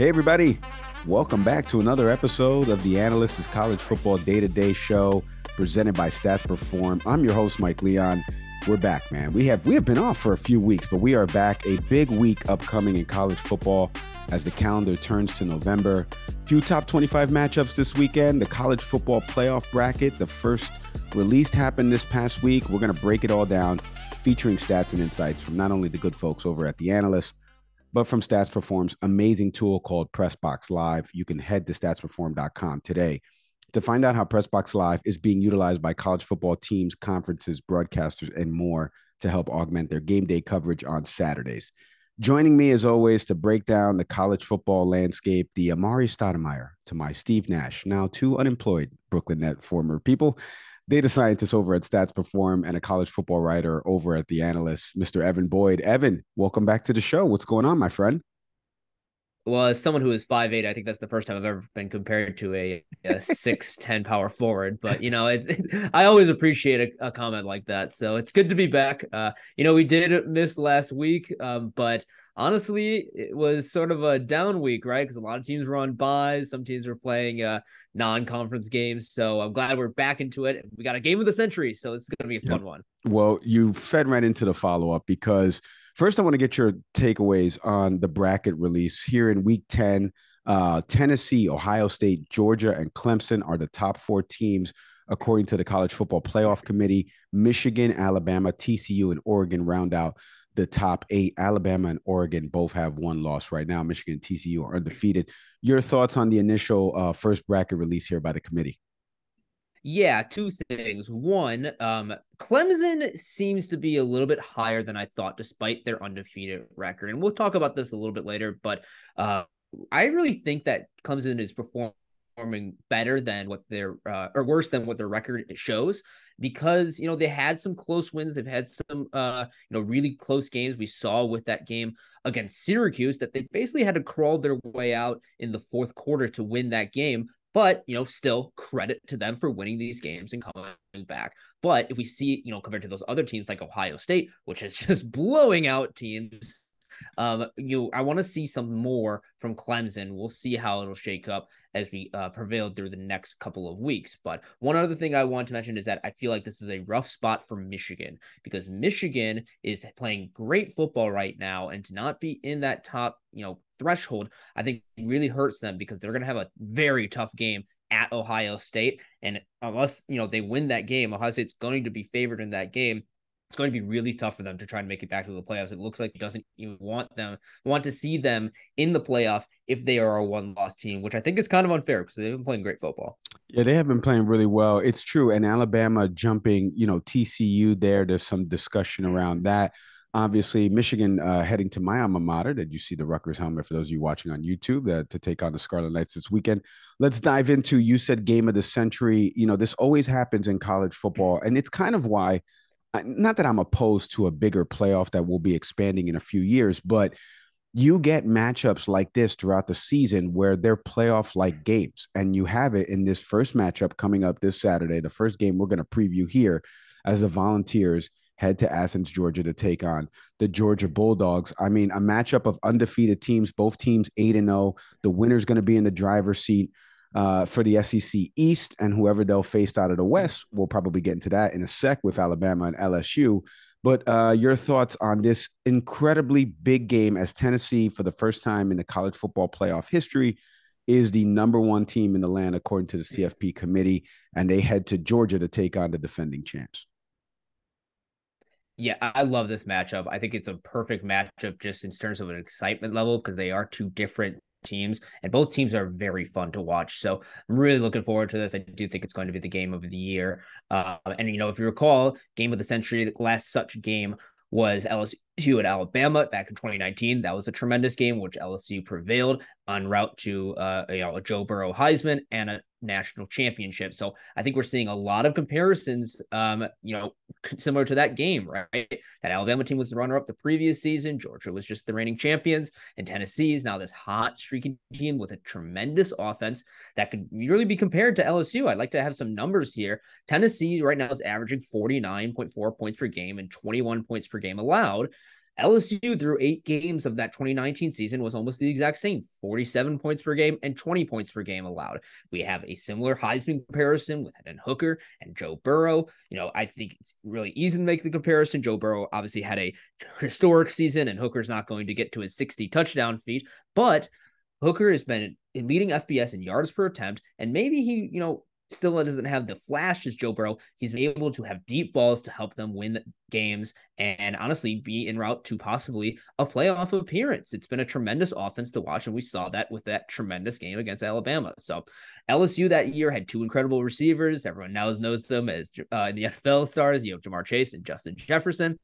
Hey, everybody. Welcome back to another episode of the Analyst's College Football Day to Day Show presented by Stats Perform. I'm your host, Mike Leon. We're back, man. We have we have been off for a few weeks, but we are back. A big week upcoming in college football as the calendar turns to November. Few top 25 matchups this weekend. The college football playoff bracket, the first released happened this past week. We're going to break it all down, featuring stats and insights from not only the good folks over at the Analyst, but from Stats Perform's amazing tool called Pressbox Live. You can head to statsperform.com today to find out how Pressbox Live is being utilized by college football teams, conferences, broadcasters, and more to help augment their game day coverage on Saturdays. Joining me, as always, to break down the college football landscape, the Amar'e Stoudemire to my Steve Nash, now two unemployed Brooklyn Net former people, data scientist over at Stats Perform, and a college football writer over at The Analyst, Mr. Evan Boyd. Evan, welcome back to the show. What's going on, my friend? Well, as someone who is five eight, I think that's the first time I've ever been compared to a, a six ten power forward. But you know, it, it, I always appreciate a, a, comment like that. So it's good to be back. Uh, you know, we did miss last week, um, but honestly, it was sort of a down week, right? Because a lot of teams were on byes, some teams were playing uh, non-conference games. So I'm glad we're back into it. We got a game of the century, so it's going to be a fun yep. one. Well, you fed right into the follow-up because first I want to get your takeaways on the bracket release here in Week Ten. Uh, Tennessee, Ohio State, Georgia, and Clemson are the top four teams according to the College Football Playoff Committee. Michigan, Alabama, TCU, and Oregon round out the top eight. Alabama and Oregon both have one loss right now. Michigan and TCU are undefeated. Your thoughts on the initial uh, first bracket release here by the committee? Yeah, two things. One, um, Clemson seems to be a little bit higher than I thought, despite their undefeated record. And we'll talk about this a little bit later, but uh, I really think that Clemson is performing better than what their uh, or worse than what their record shows because you know they had some close wins. They've had some uh you know really close games. We saw with that game against Syracuse that they basically had to crawl their way out in the fourth quarter to win that game. But you know still credit to them for winning these games and coming back. But if we see you know compared to those other teams like Ohio State which is just blowing out teams um, you know, I want to see some more from Clemson. We'll see how it'll shake up as we uh, prevail through the next couple of weeks. But one other thing I want to mention is that I feel like this is a rough spot for Michigan because Michigan is playing great football right now, and to not be in that top, you know, threshold, I think really hurts them because they're going to have a very tough game at Ohio State. And unless, you know, they win that game, Ohio State's going to be favored in that game it's going to be really tough for them to try and make it back to the playoffs. It looks like he doesn't even want them want to see them in the playoff if they are a one loss team, which I think is kind of unfair because they've been playing great football. Yeah, they have been playing really well. It's true. And Alabama jumping, you know, TCU there. There's some discussion around that. Obviously, Michigan uh, heading to my alma mater. Did you see the Rutgers helmet for those of you watching on YouTube that to take on the Scarlet Knights this weekend? Let's dive into you said game of the century. You know, this always happens in college football, and it's kind of why not that I'm opposed to a bigger playoff that will be expanding in a few years, but you get matchups like this throughout the season where they're playoff like games. And you have it in this first matchup coming up this Saturday, the first game we're going to preview here as the Volunteers head to Athens, Georgia to take on the Georgia Bulldogs. I mean, a matchup of undefeated teams, both teams 8 and 0. The winner's going to be in the driver's seat uh, for the SEC East, and whoever they'll face out of the West. We'll probably get into that in a sec with Alabama and LSU. But uh, your thoughts on this incredibly big game as Tennessee, for the first time in the college football playoff history, is the number one team in the land according to the CFP committee, and they head to Georgia to take on the defending champs. Yeah, I love this matchup. I think it's a perfect matchup just in terms of an excitement level because they are two different teams, and both teams are very fun to watch. So I'm really looking forward to this. I do think it's going to be the game of the year. Uh, and you know, if you recall, game of the century, the last such game was LSU at Alabama back in 2019. That was a tremendous game, which LSU prevailed en route to uh, you know a Joe Burrow Heisman and a national championship. So I think we're seeing a lot of comparisons, um, you know, similar to that game, right? That Alabama team was the runner up the previous season. Georgia was just the reigning champions, and Tennessee is now this hot, streaking team with a tremendous offense that could really be compared to LSU. I'd like to have some numbers here. Tennessee right now is averaging 49.4 points per game and 21 points per game allowed. LSU through eight games of that 2019 season was almost the exact same 47 points per game and 20 points per game allowed. We have a similar Heisman comparison with Hendon Hooker and Joe Burrow. You know, I think it's really easy to make the comparison. Joe Burrow obviously had a historic season, and Hooker's not going to get to his 60 touchdown feat, but Hooker has been leading FBS in yards per attempt, and maybe he, you know, still doesn't have the flash as Joe Burrow. He's been able to have deep balls to help them win games and honestly be en route to possibly a playoff appearance. It's been a tremendous offense to watch, and we saw that with that tremendous game against Alabama. So LSU that year had two incredible receivers. Everyone now knows them as uh, the NFL stars, you know, Ja'Marr Chase and Justin Jefferson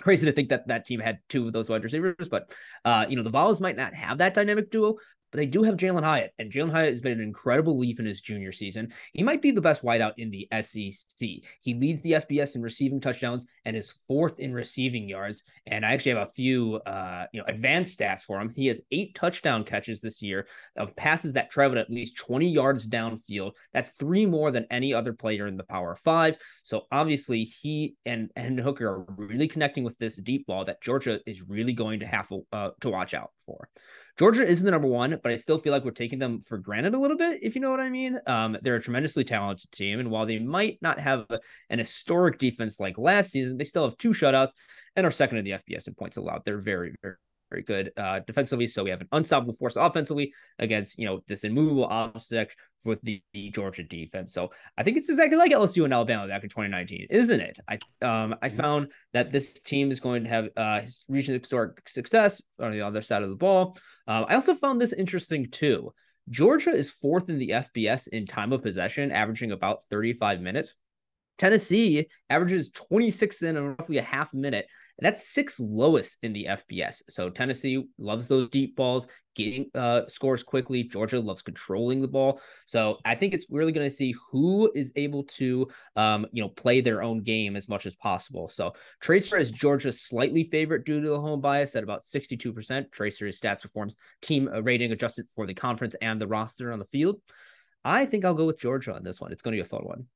crazy to think that that team had two of those wide receivers, but uh, you know, the Vols might not have that dynamic duo, but they do have Jalin Hyatt, and Jalin Hyatt has been an incredible leap in his junior season. He might be the best wideout in the SEC. He leads the FBS in receiving touchdowns and is fourth in receiving yards. And I actually have a few, uh, you know, advanced stats for him. He has eight touchdown catches this year of passes that traveled at least 20 yards downfield. That's three more than any other player in the Power Five. So obviously, he and and Hooker are really connecting with this deep ball that Georgia is really going to have uh, to watch out for. Georgia isn't the number one, but I still feel like we're taking them for granted a little bit, if you know what I mean. Um, they're a tremendously talented team, and while they might not have an historic defense like last season, they still have two shutouts and are second in the FBS in points allowed. They're very, very very good uh, defensively. So we have an unstoppable force offensively against you know this immovable obstacle with the, the, Georgia defense. So I think it's exactly like LSU and Alabama back in 2019, isn't it? I um I mm-hmm. found that this team is going to have uh reached historic success on the other side of the ball. Um, I also found this interesting too. Georgia is fourth in the FBS in time of possession, averaging about 35 minutes. Tennessee averages 26 in roughly a half minute. That's sixth lowest in the FBS. So Tennessee loves those deep balls, getting uh, scores quickly. Georgia loves controlling the ball. So I think it's really going to see who is able to, um, you know, play their own game as much as possible. So TRACR is Georgia's slightly favorite due to the home bias at about 62%. TRACR is stats performs team uh, rating adjusted for the conference and the roster on the field. I think I'll go with Georgia on this one. It's going to be a fun one.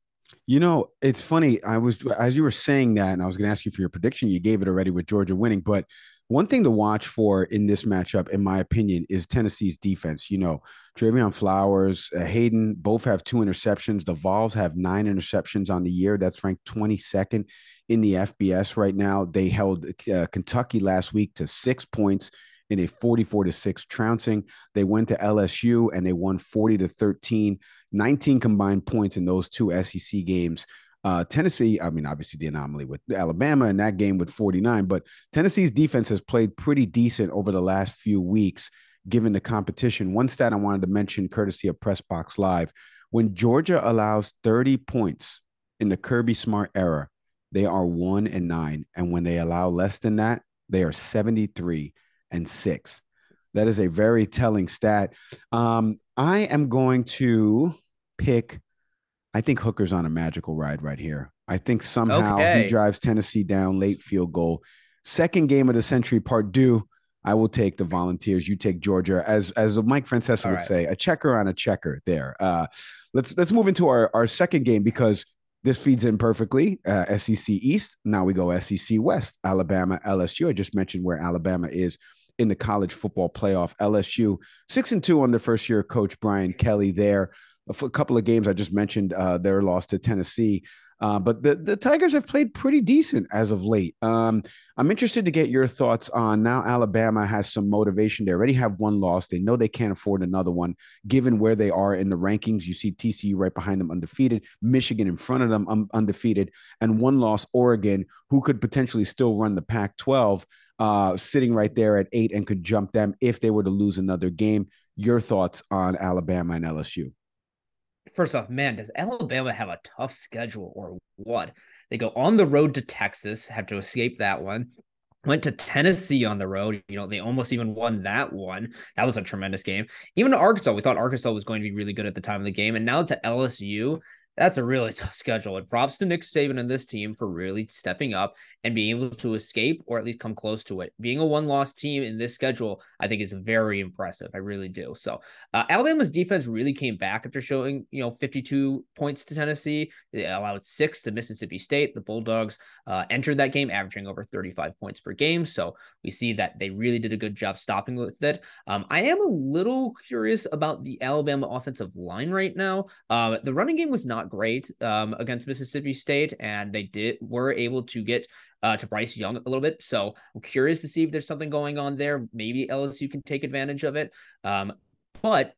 You know, it's funny. I was as you were saying that, and I was going to ask you for your prediction. You gave it already with Georgia winning, but one thing to watch for in this matchup, in my opinion, is Tennessee's defense. You know, Trevon Flowers, uh, Hayden both have two interceptions. The Vols have nine interceptions on the year. That's ranked 22nd in the FBS right now. They held uh, Kentucky last week to six points in a 44 to 6 trouncing. They went to LSU and they won 40 to 13, 19 combined points in those two SEC games. Uh, Tennessee, I mean, obviously the anomaly with Alabama in that game with 49, but Tennessee's defense has played pretty decent over the last few weeks, given the competition. One stat I wanted to mention, courtesy of Press Box Live, when Georgia allows 30 points in the Kirby Smart era, they are one and nine. And when they allow less than that, they are 73 and six. That is a very telling stat. Um, I am going to pick. I think Hooker's on a magical ride right here. I think somehow okay. he drives Tennessee down late field goal. Second game of the century, part due. I will take the Volunteers. You take Georgia, as as Mike Francesa would right. say, a checker on a checker. There. Uh, let's let's move into our our second game because this feeds in perfectly. Uh, SEC East. Now we go SEC West. Alabama, LSU. I just mentioned where Alabama is in the college football playoff. LSU six and two the first year coach Brian Kelly there. A couple of games I just mentioned, uh, their loss to Tennessee. Uh, but the, the Tigers have played pretty decent as of late. Um, I'm interested to get your thoughts on now. Alabama has some motivation. They already have one loss. They know they can't afford another one, given where they are in the rankings. You see TCU right behind them, undefeated, Michigan in front of them, um, undefeated, and one loss, Oregon, who could potentially still run the Pac 12 uh, sitting right there at eight and could jump them if they were to lose another game. Your thoughts on Alabama and LSU? First off, man, does Alabama have a tough schedule or what? They go on the road to Texas, have to escape that one. Went to Tennessee on the road. You know, they almost even won that one. That was a tremendous game. Even to Arkansas, we thought Arkansas was going to be really good at the time of the game. And now to LSU, that's a really tough schedule. And props to Nick Saban and this team for really stepping up and being able to escape or at least come close to it. Being a one loss team in this schedule, I think is very impressive. I really do. So, uh, Alabama's defense really came back after showing, you know, 52 points to Tennessee. They allowed six to Mississippi State. The Bulldogs uh, entered that game averaging over 35 points per game. So, we see that they really did a good job stopping with it. Um, I am a little curious about the Alabama offensive line right now. Uh, the running game was not great um, against Mississippi State, and they did were able to get uh, to Bryce Young a little bit. So I'm curious to see if there's something going on there. Maybe LSU can take advantage of it. Um, but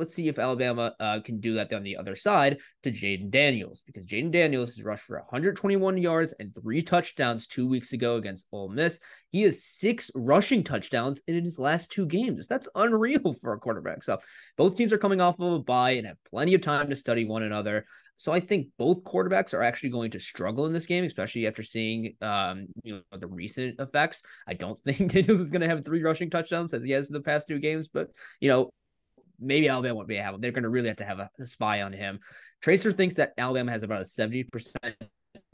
let's see if Alabama uh, can do that on the other side to Jayden Daniels because Jayden Daniels has rushed for 121 yards and three touchdowns two weeks ago against Ole Miss. He has six rushing touchdowns in his last two games. That's unreal for a quarterback. So both teams are coming off of a bye and have plenty of time to study one another. So I think both quarterbacks are actually going to struggle in this game, especially after seeing um, you know the recent effects. I don't think Daniels is going to have three rushing touchdowns as he has in the past two games, but you know maybe Alabama won't be able. They're going to really have to have a, a spy on him. TRACR thinks that Alabama has about a seventy percent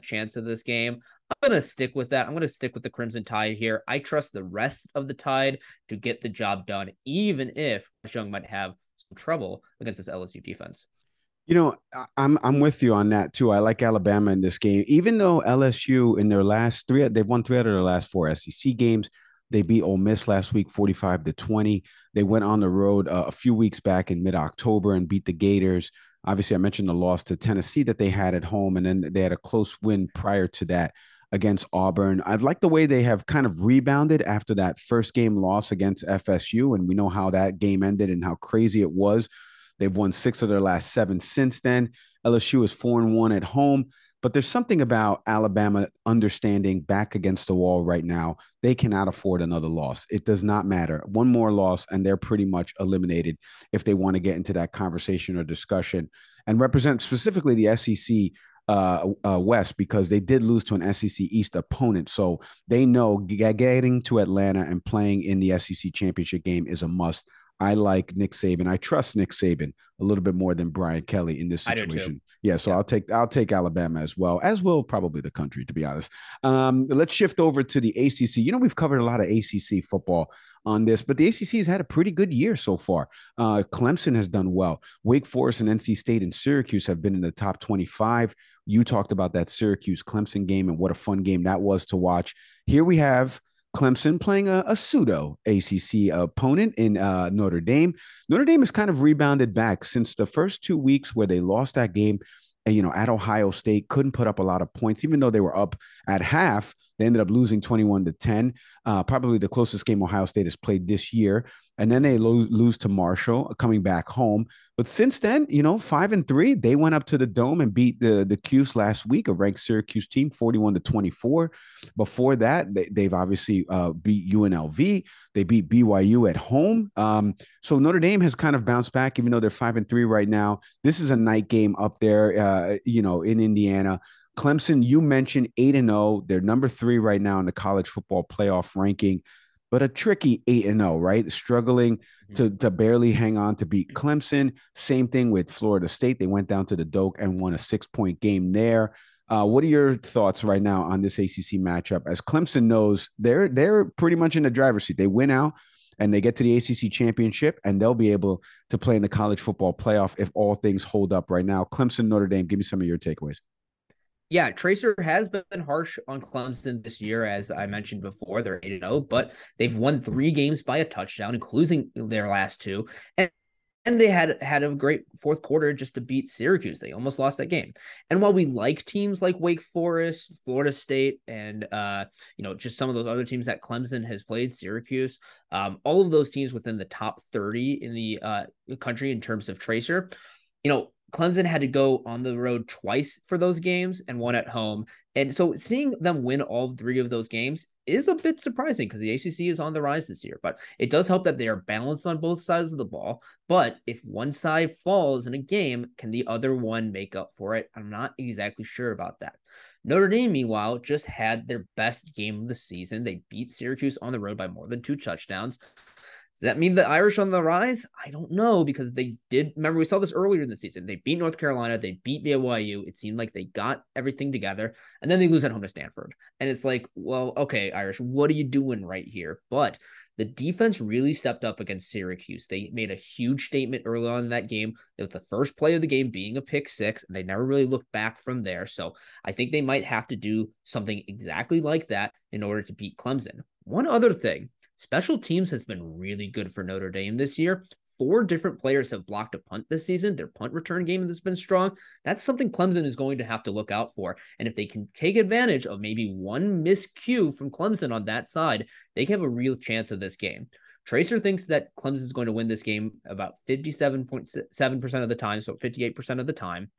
chance of this game. I'm going to stick with that. I'm going to stick with the Crimson Tide here. I trust the rest of the Tide to get the job done, even if Young might have some trouble against this LSU defense. You know, I'm I'm with you on that too. I like Alabama in this game, even though LSU in their last three, they've won three out of their last four SEC games. They beat Ole Miss last week, 45 to 20. They went on the road uh, a few weeks back in mid October and beat the Gators. Obviously, I mentioned the loss to Tennessee that they had at home, and then they had a close win prior to that against Auburn. I've liked the way they have kind of rebounded after that first game loss against FSU, and we know how that game ended and how crazy it was They've won six of their last seven since then. LSU is four and one at home. But there's something about Alabama understanding back against the wall right now. They cannot afford another loss. It does not matter. One more loss, and they're pretty much eliminated if they want to get into that conversation or discussion and represent specifically the SEC uh, uh, West because they did lose to an SEC East opponent. So they know getting to Atlanta and playing in the SEC championship game is a must. I like Nick Saban. I trust Nick Saban a little bit more than Brian Kelly in this situation. Yeah, so yeah. I'll take I'll take Alabama as well, as will probably the country, to be honest. Um, let's shift over to the ACC. You know, we've covered a lot of ACC football on this, but the ACC has had a pretty good year so far. Uh, Clemson has done well. Wake Forest and NC State and Syracuse have been in the top 25. You talked about that Syracuse Clemson game and what a fun game that was to watch. Here we have Clemson playing a, a pseudo ACC opponent in uh, Notre Dame. Notre Dame has kind of rebounded back since the first two weeks where they lost that game you know, at Ohio State, couldn't put up a lot of points, even though they were up at half. They ended up losing 21 to 10. Uh, probably the closest game Ohio State has played this year. And then they lo- lose to Marshall coming back home. But since then, you know, five and three, they went up to the dome and beat the the Cuse last week, a ranked Syracuse team, 41 to 24. Before that, they, have obviously uh, beat UNLV. They beat BYU at home. Um, so Notre Dame has kind of bounced back, even though they're five and three right now. This is a night game up there, uh, you know, in Indiana. Clemson, you mentioned 8 and 0. They're number 3 right now in the college football playoff ranking, but a tricky 8 and 0, right? Struggling mm-hmm. to to barely hang on to beat Clemson. Same thing with Florida State. They went down to the Doak and won a 6-point game there. Uh, what are your thoughts right now on this ACC matchup? As Clemson knows, they're they're pretty much in the driver's seat. They win out and they get to the ACC championship, and they'll be able to play in the college football playoff if all things hold up right now. Clemson, Notre Dame. Give me some of your takeaways yeah, TRACR has been harsh on Clemson this year, as I mentioned before. They're 8 0, but they've won three games by a touchdown, including their last two. And and they had had a great fourth quarter just to beat Syracuse. They almost lost that game. And while we like teams like Wake Forest, Florida State, and uh, you know, just some of those other teams that Clemson has played, Syracuse, um, all of those teams within the top 30 in the uh, country in terms of TRACR, you know, Clemson had to go on the road twice for those games and one at home. And so seeing them win all three of those games is a bit surprising because the ACC is on the rise this year. But it does help that they are balanced on both sides of the ball. But if one side falls in a game, can the other one make up for it? I'm not exactly sure about that. Notre Dame, meanwhile, just had their best game of the season. They beat Syracuse on the road by more than two touchdowns. Does that mean the Irish on the rise? I don't know because they did. Remember, we saw this earlier in the season. They beat North Carolina, they beat BYU. It seemed like they got everything together, and then they lose at home to Stanford. And it's like, well, okay, Irish, what are you doing right here? But the defense really stepped up against Syracuse. They made a huge statement early on in that game. With the first play of the game being a pick six, and they never really looked back from there. So I think they might have to do something exactly like that in order to beat Clemson. One other thing Special teams has been really good for Notre Dame this year. Four different players have blocked a punt this season. Their punt return game has been strong. That's something Clemson is going to have to look out for. And if they can take advantage of maybe one miscue from Clemson on that side, they can have a real chance of this game. TRACR thinks that Clemson is going to win this game about 57.7% of the time, so 58% of the time.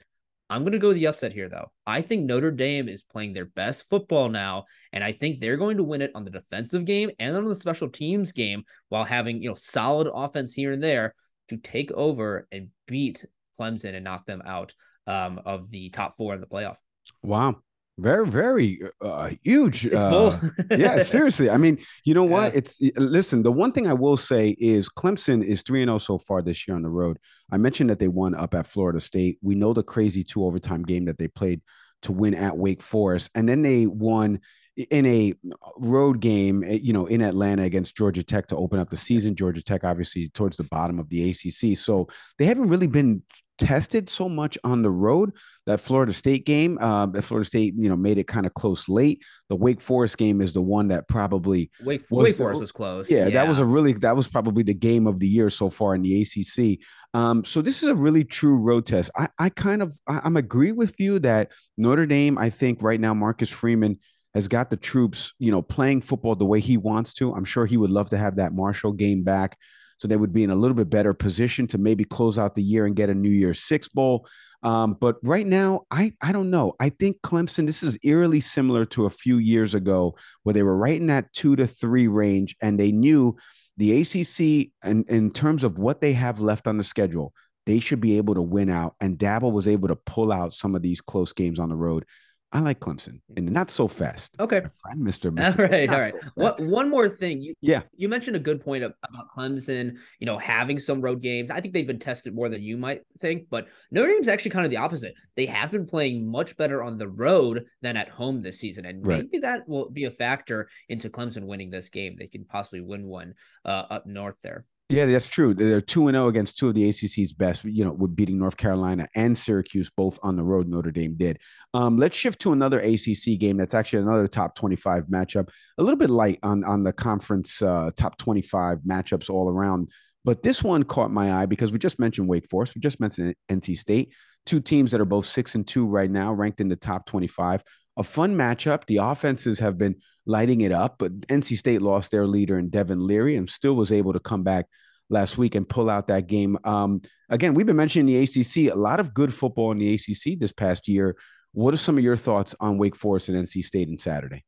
I'm going to go the upset here, though. I think Notre Dame is playing their best football now, and I think they're going to win it on the defensive game and on the special teams game while having you know solid offense here and there to take over and beat Clemson and knock them out um, of the top four in the playoff. Wow. Very, very uh, huge. Uh, yeah, seriously. I mean, you know what? It's listen. The one thing I will say is Clemson is three and zero oh so far this year on the road. I mentioned that they won up at Florida State. We know the crazy two overtime game that they played to win at Wake Forest, and then they won in a road game, eh, you know, in Atlanta against Georgia Tech to open up the season. Georgia Tech, obviously, towards the bottom of the ACC, so they haven't really been tested so much on the road. That Florida State game, uh, Florida State, you know, made it kind of close late. The Wake Forest game is the one that probably Wake, was Wake Forest was close. Yeah, yeah, that was a really that was probably the game of the year so far in the ACC. Um, so this is a really true road test. I, I kind of I, I'm agree with you that Notre Dame. I think right now Marcus Freeman has got the troops, you know, playing football the way he wants to. I'm sure he would love to have that Marshall game back so they would be in a little bit better position to maybe close out the year and get a New Year's Six bowl. Um, but right now, I I don't know. I think Clemson. This is eerily similar to a few years ago where they were right in that two to three range, and they knew the ACC and in terms of what they have left on the schedule, they should be able to win out. And Dabo was able to pull out some of these close games on the road. I like Clemson and not so fast. Okay. Friend, Mr. Mr. All right. All right. So what, one more thing. You, yeah. You mentioned a good point about Clemson, you know, having some road games. I think they've been tested more than you might think, but Notre Dame's actually kind of the opposite. They have been playing much better on the road than at home this season. And right. maybe that will be a factor into Clemson winning this game. They can possibly win one uh, up north there. Yeah, that's true. They're two and zero oh against two of the ACC's best. You know, with beating North Carolina and Syracuse both on the road. Notre Dame did. Um, let's shift to another ACC game. That's actually another top twenty-five matchup. A little bit light on on the conference uh, top twenty-five matchups all around, but this one caught my eye because we just mentioned Wake Forest. We just mentioned NC State. Two teams that are both six and two right now, ranked in the top twenty-five a fun matchup. The offenses have been lighting it up, but NC State lost their leader in Devin Leary and still was able to come back last week and pull out that game. Um, again, we've been mentioning the ACC, a lot of good football in the ACC this past year. What are some of your thoughts on Wake Forest and NC State in Saturday?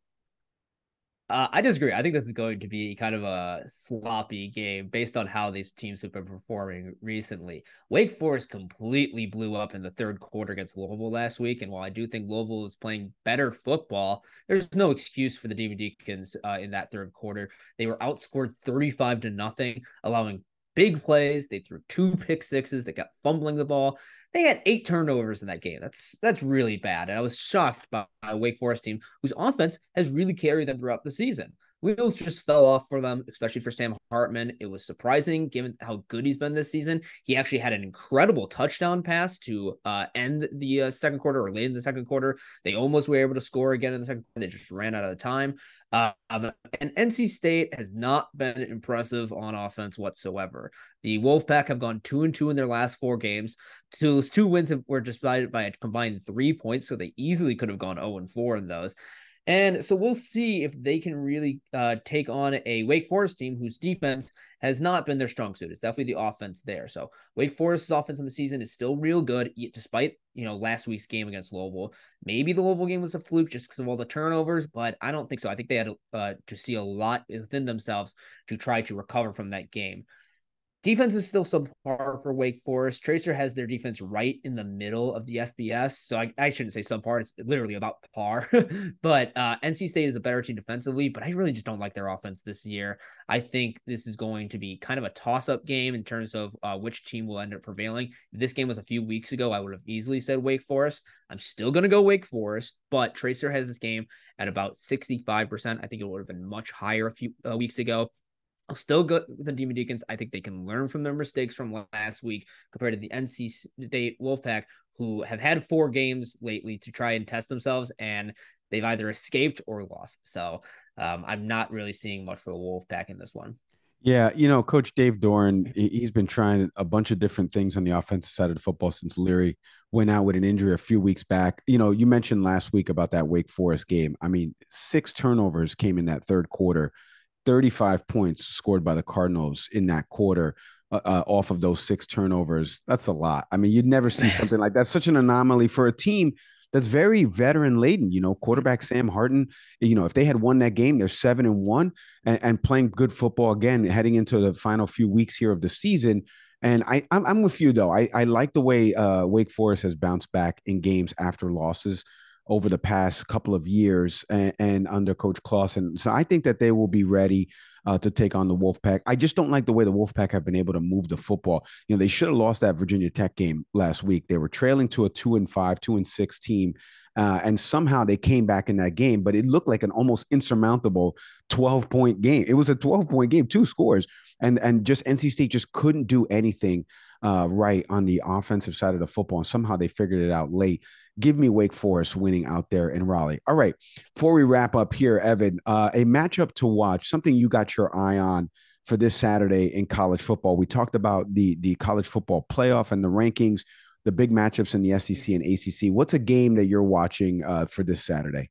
Uh, I disagree. I think this is going to be kind of a sloppy game based on how these teams have been performing recently. Wake Forest completely blew up in the third quarter against Louisville last week, and while I do think Louisville is playing better football, there's no excuse for the Demon Deacons uh, in that third quarter. They were outscored 35 to nothing, allowing big plays. They threw two pick sixes. They got fumbling the ball. They had eight turnovers in that game. That's that's really bad. And I was shocked by a Wake Forest team whose offense has really carried them throughout the season. Wheels just fell off for them, especially for Sam Hartman. It was surprising given how good he's been this season. He actually had an incredible touchdown pass to uh, end the uh, second quarter or late in the second quarter. They almost were able to score again in the second quarter. They just ran out of time. Um, and NC State has not been impressive on offense whatsoever. The Wolfpack have gone two and two in their last four games. Those two wins were decided by a combined three points, so they easily could have gone 0 and 4 in those. And so we'll see if they can really uh, take on a Wake Forest team whose defense has not been their strong suit. It's definitely the offense there. So Wake Forest's offense in the season is still real good, despite you know last week's game against Louisville. Maybe the Louisville game was a fluke just because of all the turnovers, but I don't think so. I think they had uh, to see a lot within themselves to try to recover from that game. Defense is still subpar for Wake Forest. TRACR has their defense right in the middle of the FBS. So I, I shouldn't say subpar. It's literally about par. but uh, NC State is a better team defensively, but I really just don't like their offense this year. I think this is going to be kind of a toss up game in terms of uh, which team will end up prevailing. If this game was a few weeks ago, I would have easily said Wake Forest. I'm still going to go Wake Forest, but TRACR has this game at about 65%. I think it would have been much higher a few uh, weeks ago. I'll still go with the Demon Deacons. I think they can learn from their mistakes from last week compared to the NC State Wolfpack, who have had four games lately to try and test themselves, and they've either escaped or lost. So um, I'm not really seeing much for the Wolfpack in this one. Yeah, you know, Coach Dave Doeren, he's been trying a bunch of different things on the offensive side of the football since Leary went out with an injury a few weeks back. You know, you mentioned last week about that Wake Forest game. I mean, six turnovers came in that third quarter. 35 points scored by the Cardinals in that quarter uh, uh, off of those six turnovers. That's a lot. I mean, you'd never see something like that. Such an anomaly for a team that's very veteran laden. You know, quarterback Sam Hartman. You know, if they had won that game, they're seven and one and, and playing good football again, heading into the final few weeks here of the season. And I, I'm, I'm with you though. I, I like the way uh, Wake Forest has bounced back in games after losses over the past couple of years and, and under Coach Clawson. So I think that they will be ready uh, to take on the Wolfpack. I just don't like the way the Wolfpack have been able to move the football. You know, they should have lost that Virginia Tech game last week. They were trailing to a two and five, two and six team. Uh, and somehow they came back in that game, but it looked like an almost insurmountable 12 point game. It was a 12 point game, two scores, and and just NC State just couldn't do anything uh, right on the offensive side of the football. And somehow they figured it out late give me Wake Forest winning out there in Raleigh. All right. Before we wrap up here, Evan, uh, a matchup to watch, something you got your eye on for this Saturday in college football. We talked about the the college football playoff and the rankings, the big matchups in the SEC and ACC. What's a game that you're watching uh, for this Saturday?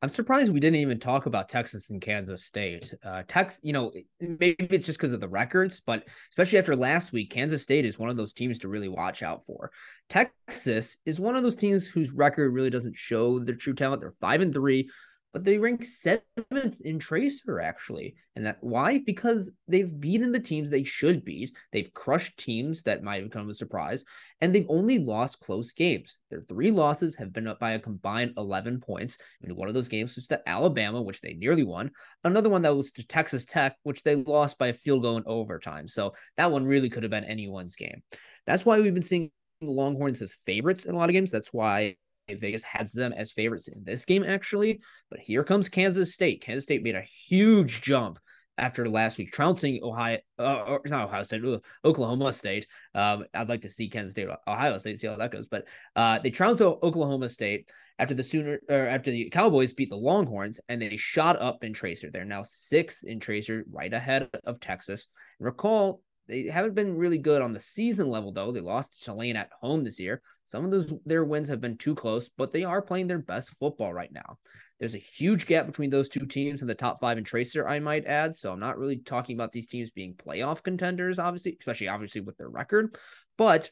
I'm surprised we didn't even talk about Texas and Kansas State. Uh, Tex, you know, maybe it's just because of the records, but especially after last week, Kansas State is one of those teams to really watch out for. Texas is one of those teams whose record really doesn't show their true talent. They're five and three, but they rank seventh in TRACR actually. And that why? Because they've beaten the teams they should beat. They've crushed teams that might have come as a surprise, and they've only lost close games. Their three losses have been up by a combined 11 points. And one of those games was to Alabama, which they nearly won. Another one that was to Texas Tech, which they lost by a field goal in overtime. So that one really could have been anyone's game. That's why we've been seeing the Longhorns as favorites in a lot of games. That's why Vegas has them as favorites in this game, actually. But here comes Kansas State. Kansas State made a huge jump after last week, trouncing Ohio, uh, or not Ohio State, Oklahoma State. Um, I'd like to see Kansas State, Ohio State, see how that goes. But uh, they trounced Oklahoma State after the Sooner or after the Cowboys beat the Longhorns, and they shot up in TRACR. They're now sixth in TRACR, right ahead of Texas. Recall they haven't been really good on the season level, though. They lost to Tulane at home this year. Some of those their wins have been too close, but they are playing their best football right now. There's a huge gap between those two teams in the top five in TRACR, I might add. So I'm not really talking about these teams being playoff contenders, obviously, especially obviously with their record. But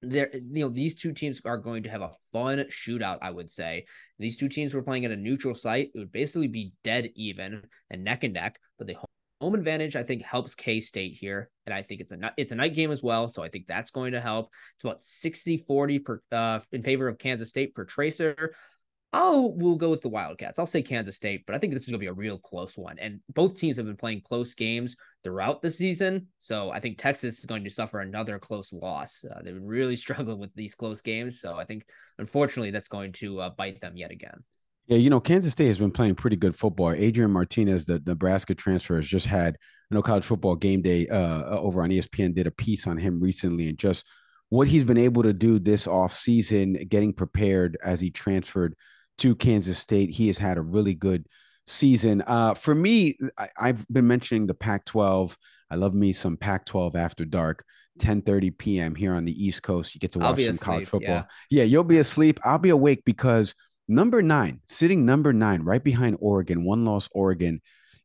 there, you know, these two teams are going to have a fun shootout, I would say. These two teams were playing at a neutral site. It would basically be dead even and neck and neck, but they home advantage I think helps K State here, and I think it's a it's a night game as well, so I think that's going to help. It's about 60-40 per uh, in favor of Kansas State per TRACR. I'll we'll go with the Wildcats. I'll say Kansas State, but I think this is going to be a real close one. And both teams have been playing close games throughout the season, so I think Texas is going to suffer another close loss. Uh, they've been really struggling with these close games, so I think unfortunately that's going to uh, bite them yet again. Yeah, you know, Kansas State has been playing pretty good football. Adrian Martinez, the Nebraska transfer, has just had, you know, college football game day uh, uh over on ESPN did a piece on him recently and just what he's been able to do this off season, getting prepared as he transferred to Kansas State. He has had a really good season. Uh, for me, I, have been mentioning the Pac-12. I love me some Pac-12 after dark. 10:30 p.m. here on the East Coast. You get to watch some asleep, college football. Yeah. yeah, you'll be asleep. I'll be awake because – Number nine, sitting number nine, right behind Oregon, one loss Oregon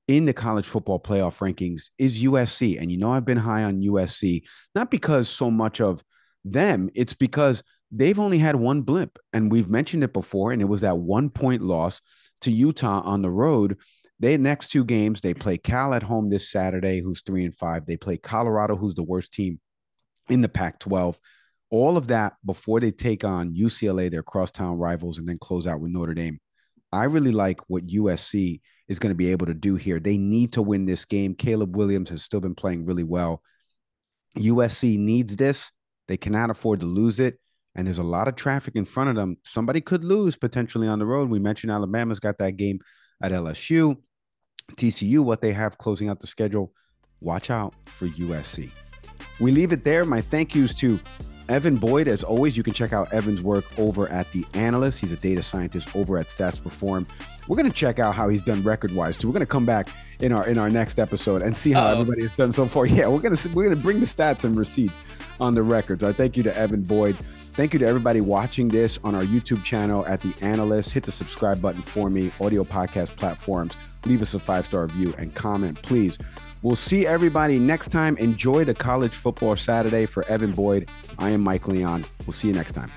in the college football playoff rankings is USC. And you know, I've been high on USC, not because so much of them, it's because they've only had one blip. And we've mentioned it before, and it was that one point loss to Utah on the road They next two games, they play Cal at home this Saturday, who's three and five. They play Colorado, who's the worst team in the Pac 12. All of that before they take on UCLA, their crosstown rivals, and then close out with Notre Dame. I really like what USC is going to be able to do here. They need to win this game. Caleb Williams has still been playing really well. USC needs this. They cannot afford to lose it. And there's a lot of traffic in front of them. Somebody could lose potentially on the road. We mentioned Alabama's got that game at LSU. TCU, what they have closing out the schedule. Watch out for USC. We leave it there. My thank yous to Evan Boyd. As always, you can check out Evan's work over at The Analyst. He's a data scientist over at Stats Perform. We're going to check out how he's done record wise too. We're going to come back in our in our next episode and see how Uh-oh. everybody has done so far. Yeah, we're going to we're going to bring the stats and receipts on the records. I thank you to Evan Boyd. Thank you to everybody watching this on our YouTube channel at The Analyst. Hit the subscribe button for me, audio podcast platforms. Leave us a five star review and comment, please. We'll see everybody next time. Enjoy the college football Saturday for Evan Boyd. I am Mike Leon. We'll see you next time.